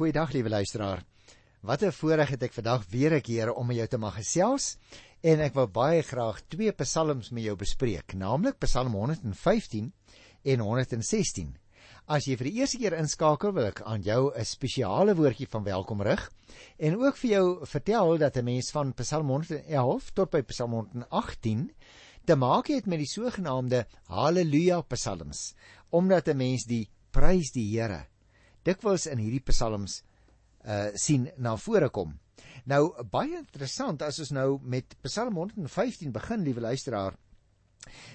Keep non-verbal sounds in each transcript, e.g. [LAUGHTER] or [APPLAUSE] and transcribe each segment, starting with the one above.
Goeiedag liewe luisteraar. Wat 'n voorreg het ek vandag weer 'n keer om met jou te mag gesels en ek wil baie graag twee psalms met jou bespreek, naamlik Psalm 115 en 116. As jy vir die eerste keer inskakel, wil ek aan jou 'n spesiale woordjie van welkom rig en ook vir jou vertel dat 'n mens van Psalm 111 tot by Psalm 118 te maak het met die sogenaamde haleluja psalms, omdat 'n mens die prys die Here dikwels in hierdie psalms uh sien na vore kom. Nou baie interessant as ons nou met Psalm 115 begin, liewe luisteraar,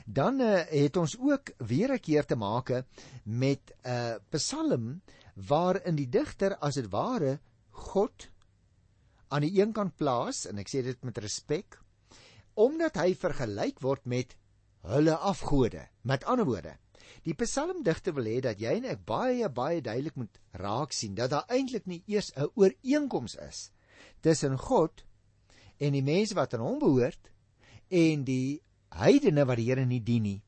dan uh, het ons ook weer 'n keer te make met 'n uh, psalm waarin die digter as dit ware God aan die een kant plaas en ek sê dit met respek omdat hy vergelyk word met hulle afgode. Met ander woorde, Die psalmdigter wil hê dat jy en ek baie baie duidelik moet raak sien dat daar eintlik nie eers 'n ooreenkoms is tussen God en die mense wat aan hom behoort en die heidene wat die Here nie dien nie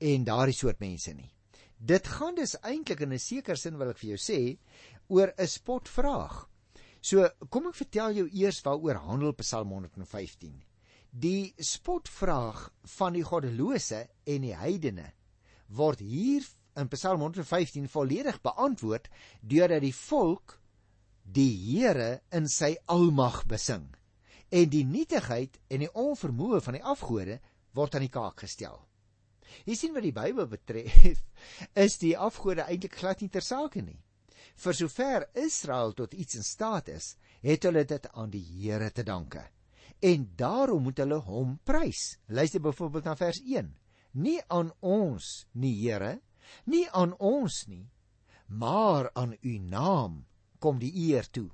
en daardie soort mense nie. Dit gaan dus eintlik in 'n sekere sin wil ek vir jou sê oor 'n spotvraag. So kom ek vertel jou eers waaroor handel Psalm 115. Die spotvraag van die goddelose en die heidene word hier in Psalm 115 volledig beantwoord deurdat die volk die Here in sy almag besing en die nietigheid en die onvermoë van die afgode word aan die kaak gestel. Jy sien wat die Bybel betref, [LAUGHS] is die afgode eintlik glad nie ter sake nie. Vir sover Israel tot iets in staat is, het hulle dit aan die Here te danke. En daarom moet hulle hom prys. Luister byvoorbeeld na vers nie aan ons nie Here nie aan ons nie maar aan u naam kom die eer toe.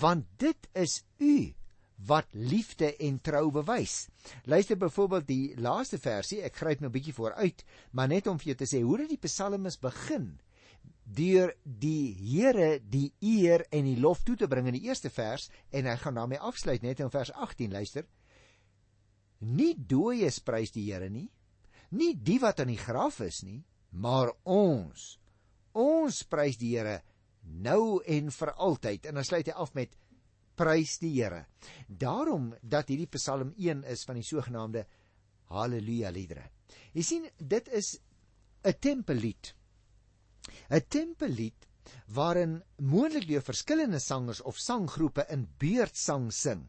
Want dit is u wat liefde en trou bewys. Luister byvoorbeeld die laaste versie ek gryp nou 'n bietjie vooruit maar net om vir jou te sê hoe dit die psalmes begin deur die Here die eer en die lof toe te bring in die eerste vers en hy gaan daarmee afsluit net in vers 18 luister. Nie dooies prys die Here nie nie die wat aan die graf is nie, maar ons. Ons prys die Here nou en vir altyd en dan sluit hy af met prys die Here. Daarom dat hierdie Psalm 1 is van die sogenaamde haleluja liedere. Jy sien, dit is 'n tempellied. 'n Tempellied waarin moontlik deur verskillende sangers of sanggroepe in beurtsang sing.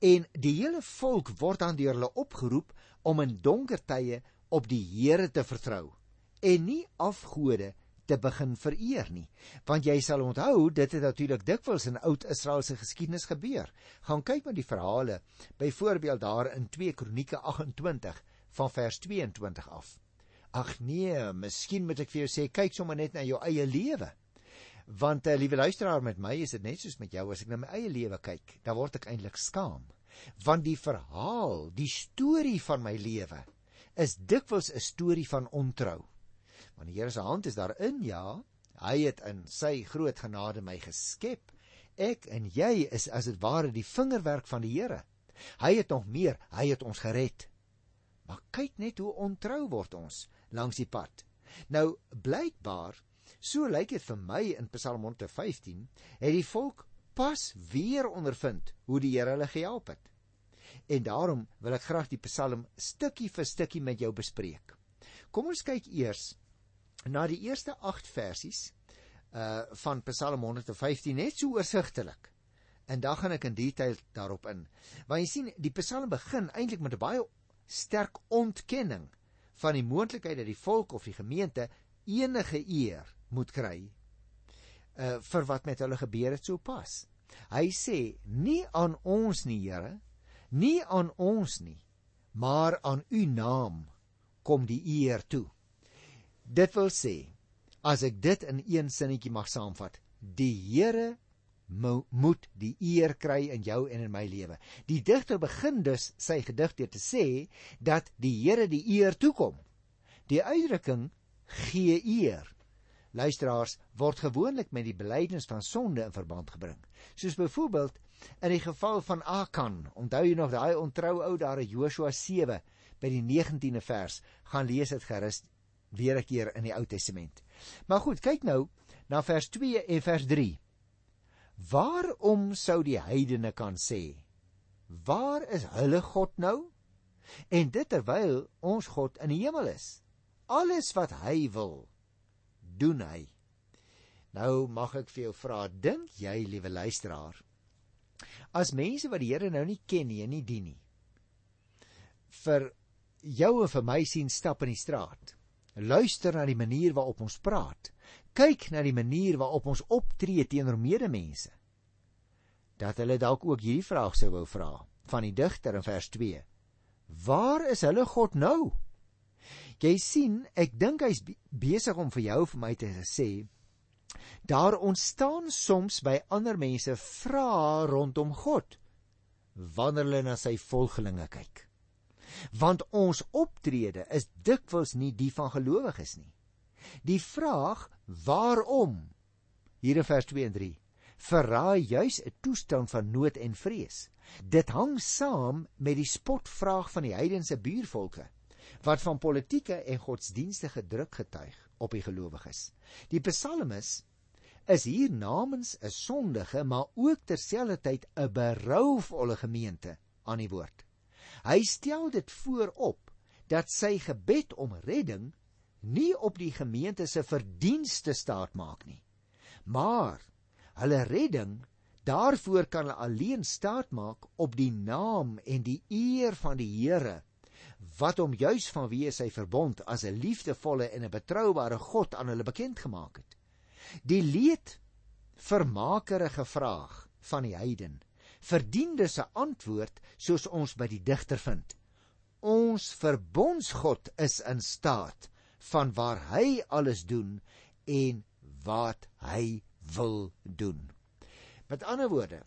En die hele volk word dan deur hulle opgeroep om in donker tye op die Here te vertrou en nie afgode te begin vereer nie. Want jy sal onthou, dit het natuurlik dikwels in oud Israel se geskiedenis gebeur. Gaan kyk met die verhale, byvoorbeeld daar in 2 Kronieke 28 van vers 22 af. Ag nee, miskien moet ek vir jou sê kyk sommer net na jou eie lewe. Want uh, liewe luisteraar met my is dit net soos met jou as ek na my eie lewe kyk, dan word ek eintlik skaam. Want die verhaal, die storie van my lewe is dikwels 'n storie van ontrou. Want die Here se hand is daarin, ja. Hy het in sy groot genade my geskep. Ek en jy is as dit ware die vingerwerk van die Here. Hy het nog meer, hy het ons gered. Maar kyk net hoe ontrou word ons langs die pad. Nou blykbaar, so lyk dit vir my in Psalm 115, het die volk pas weer ondervind hoe die Here hulle gehelp het. En daarom wil ek graag die Psalm stukkie vir stukkie met jou bespreek. Kom ons kyk eers na die eerste 8 versies uh van Psalm 115 net so oorsigtelik. En dan gaan ek in detail daarop in. Want jy sien, die Psalm begin eintlik met 'n baie sterk ontkenning van die moontlikheid dat die volk of die gemeente enige eer moet kry uh vir wat met hulle gebeur het sopas. Hy sê nie aan ons nie, Here, nie aan ons nie, maar aan u naam kom die eer toe. Dit wil sê, as ek dit in een sinnetjie mag saamvat, die Here moet die eer kry in jou en in my lewe. Die digter begin dus sy gedig deur te sê dat die Here die eer toekom. Die uitdrukking gee eer luisteraars word gewoonlik met die belydenis van sonde in verband gebring. Soos byvoorbeeld in die geval van Akan. Onthou jy nog daai ontrou ou daar in Joshua 7 by die 19de vers? Gaan lees dit gerus weer 'n keer in die Ou Testament. Maar goed, kyk nou na vers 2 en vers 3. Waarom sou die heidene kan sê: "Waar is hulle God nou?" En dit terwyl ons God in die hemel is. Alles wat hy wil, doen hy. Nou mag ek vir jou vra, dink jy, liewe luisteraar, as mense wat die Here nou nie ken nie en nie dien nie, vir jou en vir my sien stap in die straat, luister na die manier waarop ons praat, kyk na die manier waarop ons optree teenoor medemense, dat hulle dalk ook hierdie vraag sou wou vra van die digter in vers 2. Waar is hulle God nou? Jy sien, ek dink hy's besig om vir jou vir my te sê daar ontstaan soms by ander mense vrae rondom God wanneer hulle na sy volgelinge kyk want ons optrede is dikwels nie die van gelowiges nie. Die vraag waarom hier in vers 2 en 3 verraai juis 'n toestand van nood en vrees. Dit hang saam met die spotvraag van die heidense buurvolke wat van politieke en godsdienstige druk getuig op die gelowiges. Die psalmis is hier namens 'n sondige maar ook terselfdertyd 'n berouvolle gemeente aan die woord. Hy stel dit voorop dat sy gebed om redding nie op die gemeente se verdienste staat maak nie. Maar hulle redding daarvoor kan hulle alleen staat maak op die naam en die eer van die Here wat hom juis vanweë sy verbond as 'n liefdevolle en 'n betroubare God aan hulle bekend gemaak het. Die leed vermakerige vraag van die heiden verdien dus 'n antwoord soos ons by die digter vind. Ons verbondsgod is in staat van waar hy alles doen en wat hy wil doen. Met ander woorde,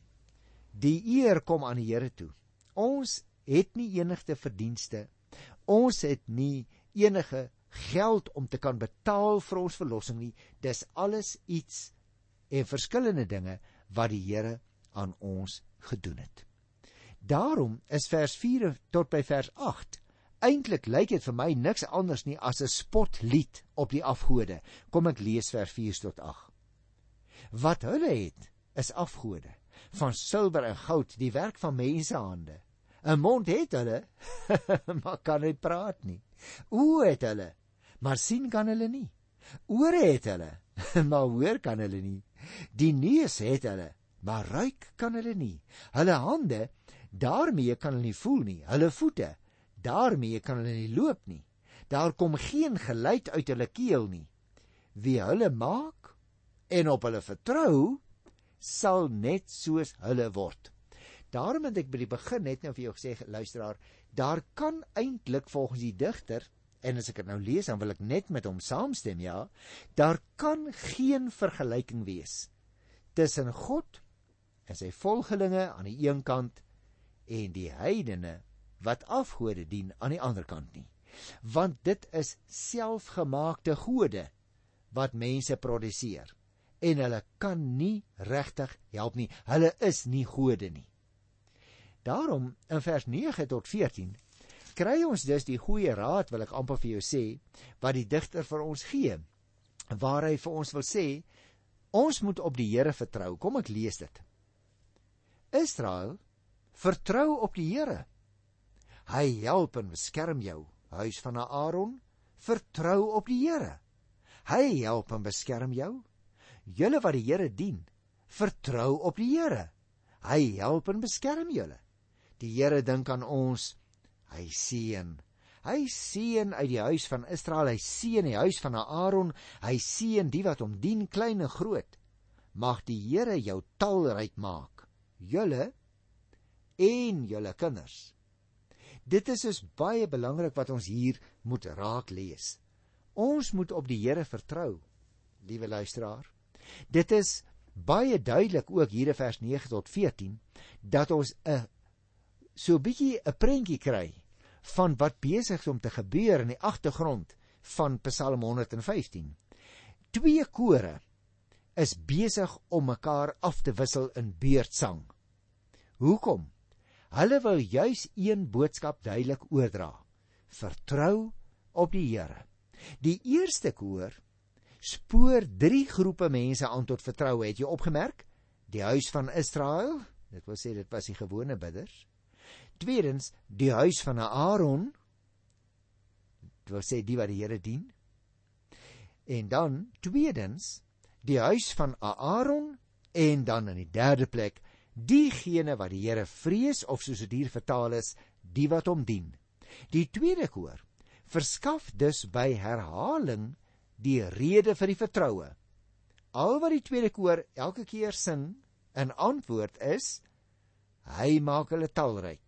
die eer kom aan die Here toe. Ons het nie enigste verdienste. Ons het nie enige geld om te kan betaal vir ons verlossing nie. Dis alles iets en verskillende dinge wat die Here aan ons gedoen het. Daarom is vers 4 tot by vers 8 eintlik lyk dit vir my niks anders nie as 'n spotlied op die afgode. Kom ek lees vers 4 tot 8. Wat hulle het is afgode van silwer en goud, die werk van mensehande. 'n Mond het hulle, [LAUGHS] maar kan nie praat nie. Oë het hulle, maar sien kan hulle nie. Ore het hulle, [LAUGHS] maar hoor kan hulle nie. Die neus het hulle, maar ruik kan hulle nie. Hulle hande, daarmee kan hulle nie voel nie. Hulle voete, daarmee kan hulle nie loop nie. Daar kom geen geluid uit hulle keel nie. Wie hulle maak en op hulle vertrou, sal net soos hulle word. Daarom het ek by die begin net nou vir jou gesê, luisteraar, daar kan eintlik volgens die digter en as ek dit nou lees dan wil ek net met hom saamstem, ja, daar kan geen vergelyking wees tussen God en sy volgelinge aan die een kant en die heidene wat afgode dien aan die ander kant nie. Want dit is selfgemaakte gode wat mense produseer en hulle kan nie regtig help nie. Hulle is nie gode nie daarom in vers 9 tot 14 kry ons dus die goeie raad wil ek amper vir jou sê wat die digter vir ons gee waar hy vir ons wil sê ons moet op die Here vertrou kom ek lees dit Israel, vertrou op die Here. Hy help en beskerm jou, huis van Aaron, vertrou op die Here. Hy help en beskerm jou. Julle wat die Here dien, vertrou op die Here. Hy help en beskerm julle. Die Here dink aan ons. Hy seën. Hy seën uit die huis van Israel, hy seën die huis van Aaron, hy seën die wat hom dien, klein en groot. Mag die Here jou talryk maak julle en julle kinders. Dit is dus baie belangrik wat ons hier moet raak lees. Ons moet op die Here vertrou, liewe luisteraar. Dit is baie duidelik ook hier in vers 9 tot 14 dat ons 'n so bietjie 'n prentjie kry van wat besig is om te gebeur in die agtergrond van Psalm 115. Twee kore is besig om mekaar af te wissel in beurtsang. Hoekom? Hulle wil juis een boodskap duidelik oordra. Vertrou op die Here. Die eerste koor spoor drie groepe mense aan tot vertroue. Het jy opgemerk? Die huis van Israel, dit wil sê dit was die gewone bidders. Tweedens, die huis van Aaron, dit wil sê die wat die Here dien. En dan tweedens, die huis van Aaron en dan in die derde plek, diegene wat die Here vrees of soos dit hier vertaal is, die wat hom dien. Die tweede koor verskaf dus by herhaling die rede vir die vertroue. Al wat die tweede koor elke keer sing in antwoord is hy maak hulle talryk.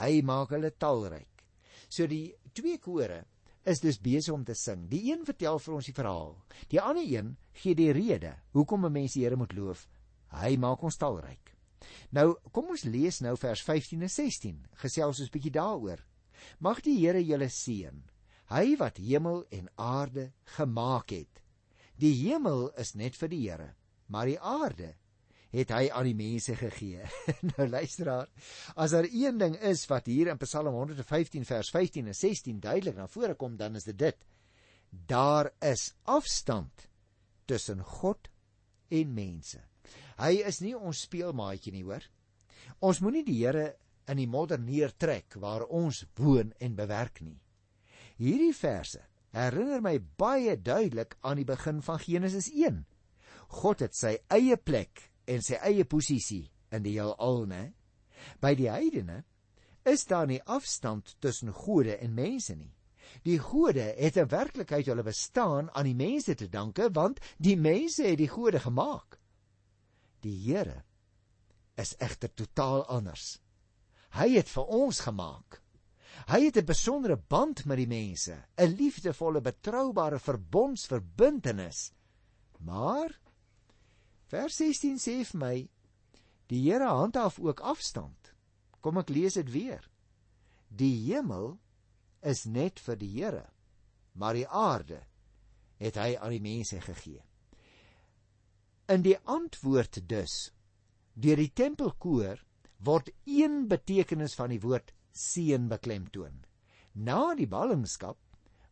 Hy maak hulle talryk. So die twee kore is dus besig om te sing. Die een vertel vir ons die verhaal. Die ander een gee die rede hoekom 'n mens die Here moet loof. Hy maak ons talryk. Nou, kom ons lees nou vers 15 en 16. Gesels ons 'n bietjie daaroor. Mag die Here julle seën. Hy wat hemel en aarde gemaak het. Die hemel is net vir die Here, maar die aarde het hy aan die mense gegee. [LAUGHS] nou luisteraar, as daar een ding is wat hier in Psalm 115 vers 15 en 16 duidelik na vore kom, dan is dit dit. Daar is afstand tussen God en mense. Hy is nie ons speelmaatjie nie, hoor. Ons moenie die Here in die modder neertrek waar ons woon en bewerk nie. Hierdie verse herinner my baie duidelik aan die begin van Genesis 1. God het sy eie plek en sy eie posisie in die heelal, né? By die heidene is daar nie afstand tussen gode en mense nie. Die gode het in werklikheid hulle bestaan aan die mense te danke want die mense het die gode gemaak. Die Here is egter totaal anders. Hy het vir ons gemaak. Hy het 'n besondere band met die mense, 'n liefdevolle, betroubare verbondsverbintenis. Maar vers 16 sê vir my die Here handhaaf ook afstand. Kom ek lees dit weer. Die hemel is net vir die Here, maar die aarde het hy aan die mense gegee. In die antwoord dus deur die tempelkoor word een betekenis van die woord seën beklemtoon. Na die ballingskap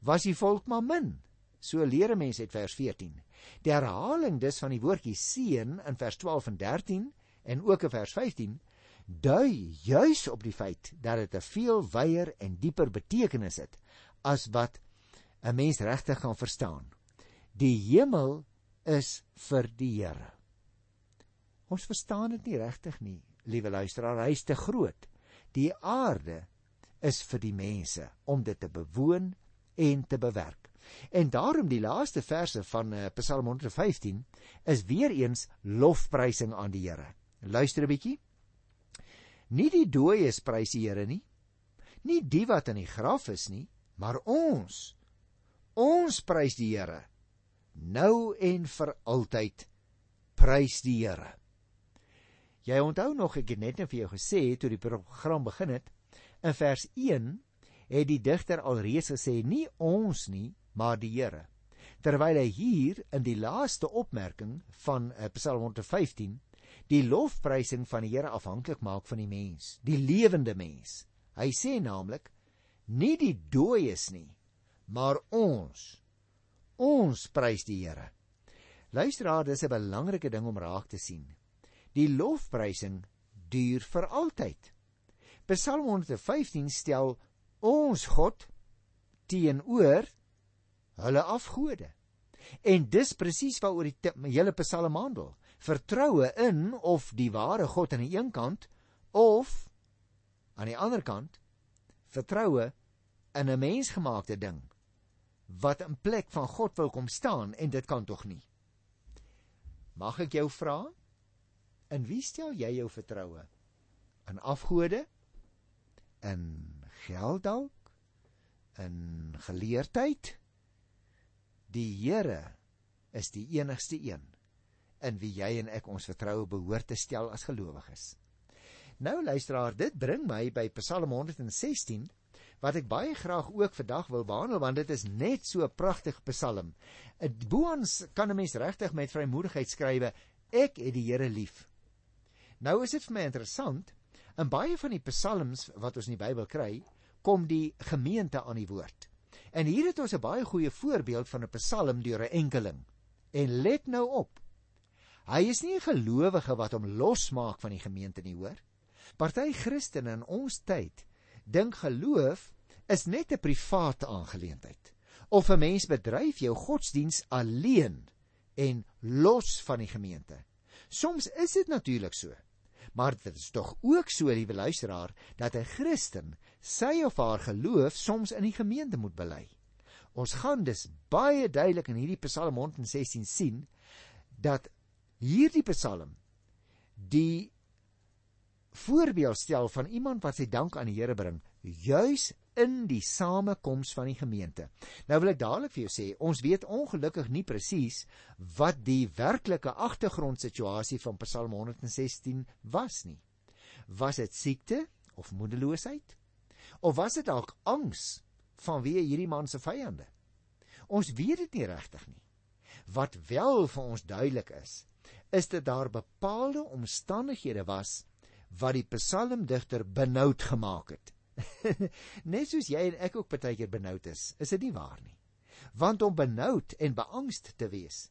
was die volk maar min. So leer 'n mens uit vers 14. Die herhaling dus van die woordjie seën in vers 12 en 13 en ook in vers 15 dui juis op die feit dat dit 'n veel wyeer en dieper betekenis het as wat 'n mens regtig kan verstaan. Die hemel is vir die Here. Ons verstaan dit nie regtig nie liewe luisteraar, hy is te groot. Die aarde is vir die mense om dit te bewoon en te bewerk. En daarom die laaste verse van uh, Psalm 115 is weer eens lofprysing aan die Here. Luister 'n bietjie. Nie die dooies prys die Here nie. Nie die wat in die graf is nie, maar ons. Ons prys die Here. Nou en vir altyd prys die Here. Jy onthou nog ek het net net vir jou gesê toe die program begin het in vers 1 het die digter alreeds gesê nie ons nie maar die Here terwyl hy hier in die laaste opmerking van uh, Psalm 115 die lofprysing van die Here afhanklik maak van die mens die lewende mens. Hy sê naamlik nie die dooies nie maar ons. Ons prys die Here. Luisteraar dis 'n belangrike ding om raak te sien. Die lofprysing duur vir altyd. Psalm 115 stel ons God teenoor hulle afgode. En dis presies waaroor die hele Psalm handel. Vertroue in of die ware God aan die een kant of aan die ander kant vertroue in 'n mensgemaakte ding wat in plek van God wil kom staan en dit kan tog nie. Mag ek jou vra? In wie stel jy jou vertroue? In afgode? In geld dalk? In geleerdheid? Die Here is die enigste een in wie jy en ek ons vertroue behoort te stel as gelowiges. Nou luisteraar, dit bring my by Psalm 116 wat ek baie graag ook vandag wil behandel want dit is net so 'n pragtige Psalm. 'n Boans kan 'n mens regtig met vrymoedigheid skrywe: Ek het die Here lief. Nou is dit vir my interessant, in baie van die psalms wat ons in die Bybel kry, kom die gemeente aan die woord. En hier het ons 'n baie goeie voorbeeld van 'n Psalm deur 'n enkeling. En let nou op. Hy is nie 'n gelowige wat hom losmaak van die gemeente nie, hoor. Party Christene in ons tyd dink geloof is net 'n private aangeleentheid. Of 'n mens bedryf jou godsdiens alleen en los van die gemeente. Soms is dit natuurlik so. Maar dit is tog ook so, liewe luisteraar, dat 'n Christen sy of haar geloof soms in die gemeente moet bely. Ons gaan dus baie duidelik in hierdie Psalm 116 sien dat hierdie Psalm die voorbeeld stel van iemand wat sy dank aan die Here bring, juis in die samekoms van die gemeente. Nou wil ek dadelik vir jou sê, ons weet ongelukkig nie presies wat die werklike agtergrondsituasie van Psalm 116 was nie. Was dit siekte of moedeloosheid? Of was dit dalk angs vanweë hierdie man se vyande? Ons weet dit nie regtig nie. Wat wel vir ons duidelik is, is dat daar bepaalde omstandighede was wat die psalmdigter benoud gemaak het. [LAUGHS] Net soos jy en ek ook baie keer benoud is, is dit nie waar nie. Want om benoud en beangst te wees,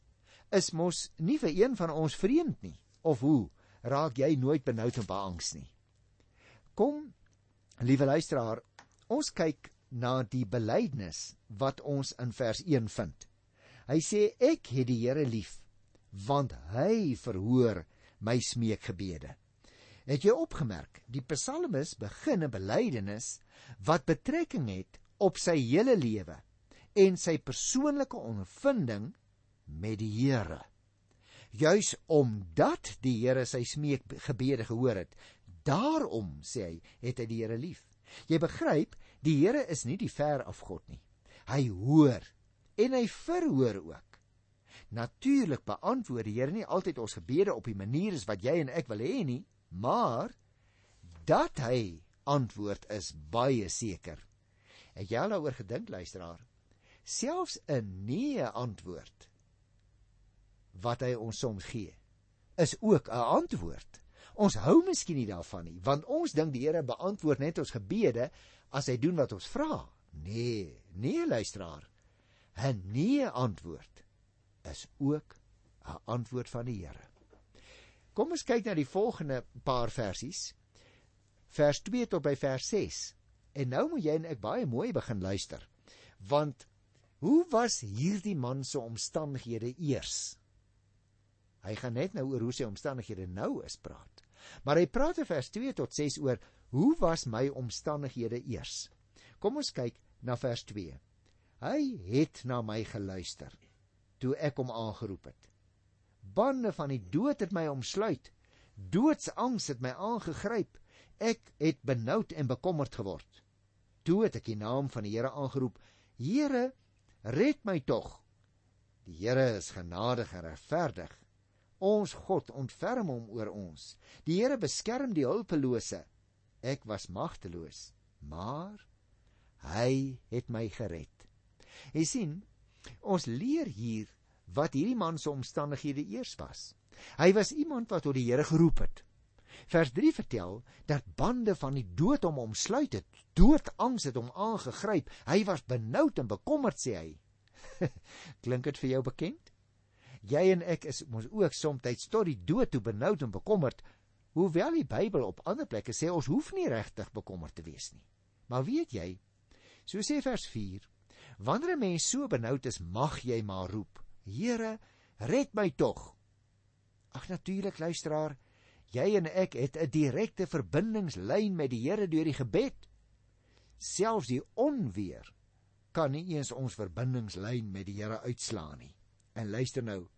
is mos nie vir een van ons vreemd nie. Of hoe raak jy nooit benoud en beangst nie? Kom, liewe luisteraar, ons kyk na die belydenis wat ons in vers 1 vind. Hy sê ek het die Here lief, want hy verhoor my smeekgebede. Het jy opgemerk, die psalmis begin 'n belydenis wat betrekking het op sy hele lewe en sy persoonlike ondervinding met die Here. Juis omdat die Here sy smeekgebede gehoor het, daarom sê hy, het hy die Here lief. Jy begryp, die Here is nie die ver af God nie. Hy hoor en hy verhoor ook. Natuurlik beantwoord die Here nie altyd ons gebede op die manier is wat jy en ek wil hê nie, maar dat hy antwoord is baie seker. Het jy al daaroor gedink luisteraar? Selfs 'n nee antwoord wat hy ons soms gee, is ook 'n antwoord. Ons hou miskien nie daarvan nie, want ons dink die Here beantwoord net ons gebede as hy doen wat ons vra. Nee, nee luisteraar. 'n Nee antwoord is ook 'n antwoord van die Here. Kom ons kyk na die volgende paar versies. Vers 2 tot by vers 6. En nou moet jy en ek baie mooi begin luister. Want hoe was hierdie man se omstandighede eers? Hy gaan net nou oor hoe sy omstandighede nou is praat. Maar hy praat in vers 2 tot 6 oor hoe was my omstandighede eers? Kom ons kyk na vers 2. Hy het na my geluister toe ek hom aangeroep het. Bande van die dood het my omsluit. Doodsangs het my aangegryp. Ek het benoud en bekommerd geword. Toe het ek die naam van die Here aangeroep. Here, red my tog. Die Here is genadig en regverdig. Ons God ontferm hom oor ons. Die Here beskerm die hulpelose. Ek was magteloos, maar hy het my gered. Jy sien, ons leer hier wat hierdie man se omstandighede eers was. Hy was iemand wat tot die Here geroep het. Vers 3 vertel dat bande van die dood hom omsluit het. Doodangs het hom aangegryp. Hy was benoud en bekommerd sê hy. [LAUGHS] Klink dit vir jou bekend? Jy en ek is ons ook soms tot die dood toe benoud en bekommerd. Hoewel die Bybel op ander plekke sê ons hoef nie regtig bekommerd te wees nie. Maar weet jy, so sê vers 4, wanneer 'n mens so benoud is, mag jy maar roep. Here, red my tog. Ag natuurlik luisteraar, jy en ek het 'n direkte verbindingslyn met die Here deur die gebed. Selfs die onweer kan nie eens ons verbindingslyn met die Here uitslaan nie. En luister nou,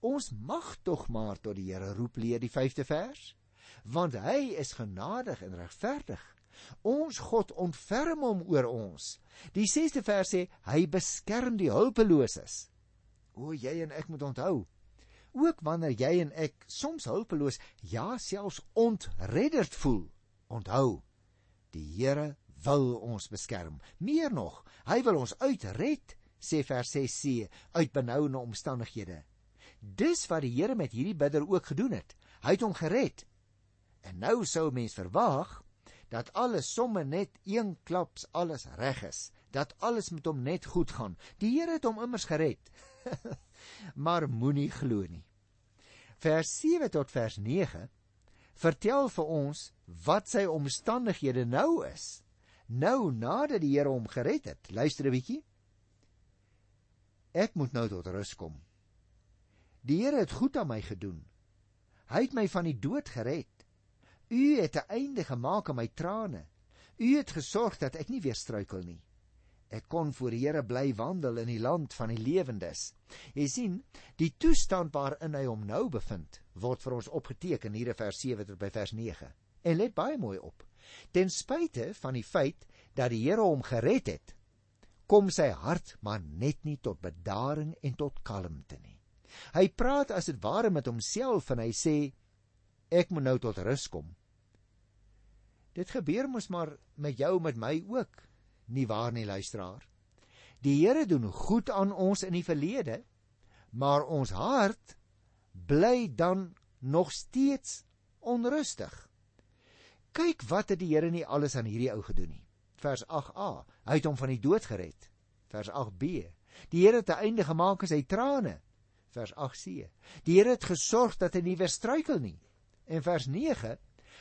ons mag tog maar tot die Here roep leer die 5de vers, want hy is genadig en regverdig. Ons God ontferm hom oor ons. Die 6de vers sê hy beskerm die hulpeloses. O, jy en ek moet onthou. Ook wanneer jy en ek soms hulpeloos, ja, selfs ontredderd voel, onthou, die Here wil ons beskerm. Meer nog, hy wil ons uitred, sê vers 6c, uit benoude omstandighede. Dis wat die Here met hierdie bidder ook gedoen het. Hy het hom gered. En nou sou mens verwag dat alles somme net een klaps alles reg is, dat alles met hom net goed gaan. Die Here het hom immers gered. [LAUGHS] maar moenie glo nie. Vers 7 tot vers 9 vertel vir ons wat sy omstandighede nou is. Nou nadat die Here hom gered het. Luister 'n bietjie. Ek moet nou tot rus kom. Die Here het goed aan my gedoen. Hy het my van die dood gered. U het 'n einde gemaak aan my trane. U het gesorg dat ek nie weer struikel nie. Ek kon voor die Here bly wandel in die land van die lewendes. Jy sien, die toestand waarin hy hom nou bevind, word vir ons opgeteken hier in vers 7 tot by vers 9. En let baie mooi op. Ten spyte van die feit dat die Here hom gered het, kom sy hart maar net nie tot bedaring en tot kalmte nie. Hy praat as dit ware met homself en hy sê ek moet nou tot rus kom. Dit gebeur mos maar met jou met my ook, nie waar nie luisteraar? Die Here doen goed aan ons in die verlede, maar ons hart bly dan nog steeds onrustig. Kyk wat het die Here nie alles aan hierdie ou gedoen nie. Vers 8a. Hy het hom van die dood gered. Vers 8b. Die Here het 'n einde gemaak aan sy trane. Vers 8c. Die Here het gesorg dat hy nie weer struikel nie. En vers 9.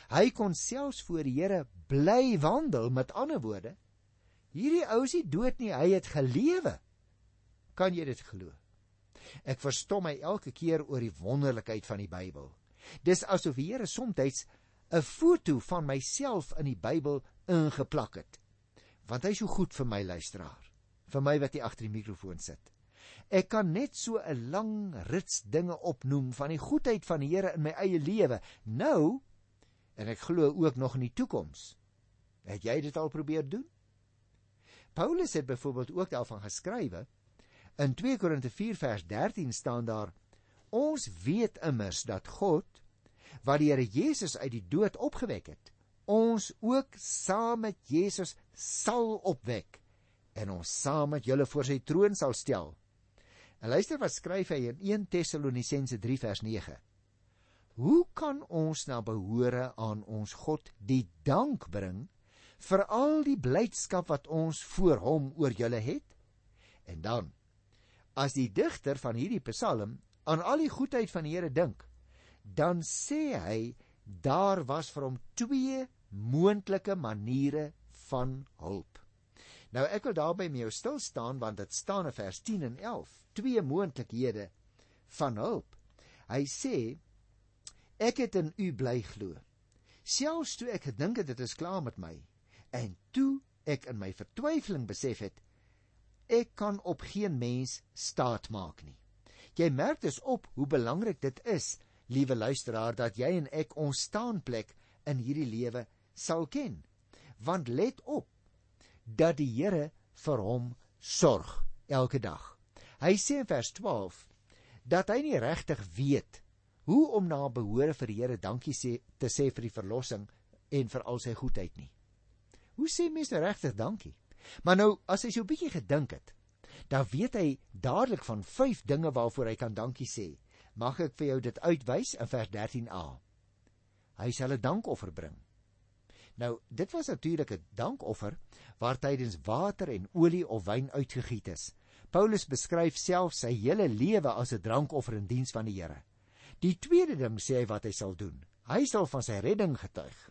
Hy kon selfs voor die Here bly wandel met ander woorde. Hierdie ou is nie dood nie, hy het gelewe. Kan jy dit glo? Ek verstom my elke keer oor die wonderlikheid van die Bybel. Dis asof die Here soms 'n foto van myself in die Bybel ingeplak het. Want hy is so goed vir my luisteraar, vir my wat hier agter die mikrofoon sit. Ek kan net so 'n lang rits dinge opnoem van die goedheid van die Here in my eie lewe. Nou en ek glo ook nog in die toekoms. Het jy dit al probeer doen? Paulus het byvoorbeeld ook daarvan geskrywe in 2 Korinte 4 vers 13 staan daar: Ons weet immers dat God wat die Here Jesus uit die dood opgewek het, ons ook saam met Jesus sal opwek en ons saam met julle voor sy troon sal stel. En luister wat skryf hy in 1 Tessalonisense 3 vers 9. Hoe kan ons na behore aan ons God die dank bring vir al die blydskap wat ons voor hom oor julle het? En dan as die digter van hierdie Psalm aan al die goedheid van die Here dink, dan sê hy daar was vir hom twee moontlike maniere van hulp. Nou ek wil daarby met jou stil staan want dit staan in vers 10 en 11, twee moontlikhede van hulp. Hy sê ek het in u bly glo. Selfs toe ek gedink het dit is klaar met my en toe ek in my vertwyfeling besef het ek kan op geen mens staat maak nie. Jy merk dus op hoe belangrik dit is liewe luisteraar, dat jy en ek ons staanplek in hierdie lewe sal ken. Want let op dat die Here vir hom sorg elke dag. Hy sê in vers 12 dat hy nie regtig weet hoe om na behore vir die Here dankie sê te sê vir die verlossing en vir al sy goedheid nie. Hoe sê mense nou regtig dankie? Maar nou as hy so 'n bietjie gedink het, dan weet hy dadelik van vyf dinge waarvoor hy kan dankie sê mag ek vir jou dit uitwys in vers 13a. Hy sal 'n dankoffer bring. Nou, dit was natuurlik 'n dankoffer waar tydens water en olie of wyn uitgegiet is. Paulus beskryf self sy hele lewe as 'n drankoffer in diens van die Here. Die tweede ding sê hy wat hy sal doen. Hy sal van sy redding getuig.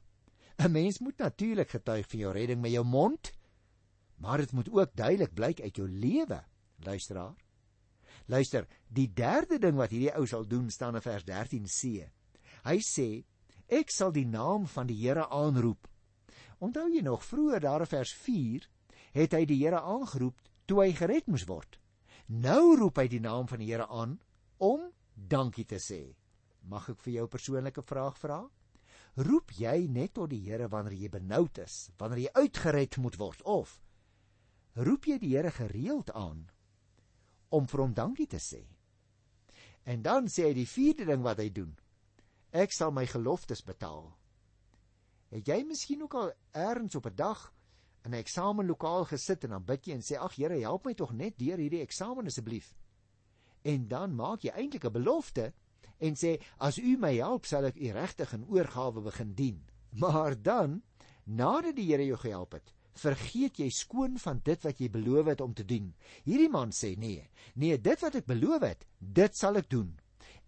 'n Mens moet natuurlik getuig van jou redding met jou mond, maar dit moet ook duidelik blyk uit jou lewe, luisteraar. Luister, die derde ding wat hierdie ou sal doen staan in vers 13c. Hy sê: Ek sal die naam van die Here aanroep. Onthou jy nog vroeër daar in vers 4 het hy die Here aangeroep toe hy gered moes word. Nou roep hy die naam van die Here aan om dankie te sê. Mag ek vir jou 'n persoonlike vraag vra? Roep jy net tot die Here wanneer jy benoud is, wanneer jy uitgered moet word of roep jy die Here gereeld aan om vir hom dankie te sê. En dan sê hy die vierde ding wat hy doen. Ek sal my geloftes betaal. Het jy miskien ook al eers op 'n dag in 'n eksamenlokaal gesit en dan bid jy en sê ag Here, help my tog net deur hierdie eksamen asseblief. En dan maak jy eintlik 'n belofte en sê as u my help, sal ek u regtig in oorgawe begin dien. [LAUGHS] Maar dan, nadat die Here jou gehelp het, vergeet jy skoon van dit wat jy beloof het om te doen. Hierdie man sê nee. Nee, dit wat ek beloof het, dit sal ek doen.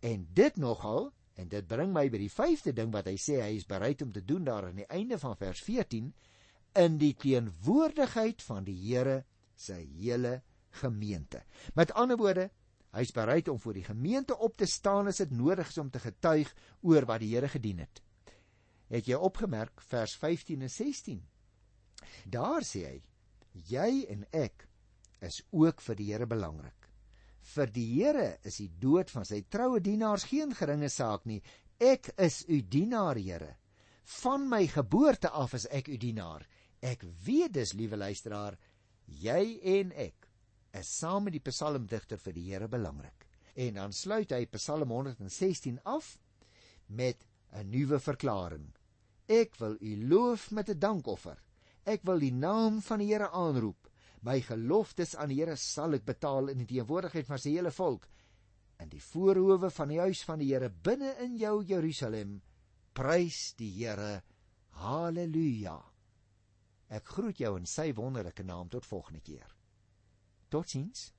En dit nogal, en dit bring my by die vyfde ding wat hy sê hy is bereid om te doen daar aan die einde van vers 14 in die teenwoordigheid van die Here se hele gemeente. Met ander woorde, hy's bereid om voor die gemeente op te staan as dit nodig is om te getuig oor wat die Here gedien het. Het jy opgemerk vers 15 en 16? Daar sê hy: Jy en ek is ook vir die Here belangrik. Vir die Here is die dood van sy troue dienaars geen geringe saak nie. Ek is u dienaar, Here. Van my geboorte af is ek u dienaar. Ek weet dus, liewe luisteraar, jy en ek is saam met die psalmdigter vir die Here belangrik. En dan sluit hy Psalm 116 af met 'n nuwe verklaring. Ek wil u loof met 'n dankoffer. Ek wil die naam van die Here aanroep. My geloftes aan die Here sal ek betaal in die teenwoordigheid van sy hele volk in die voorhoewe van die huis van die Here binne in jou Jerusalem. Prys die Here. Halleluja. Ek groet jou in sy wonderlike naam tot volgende keer. Totsiens.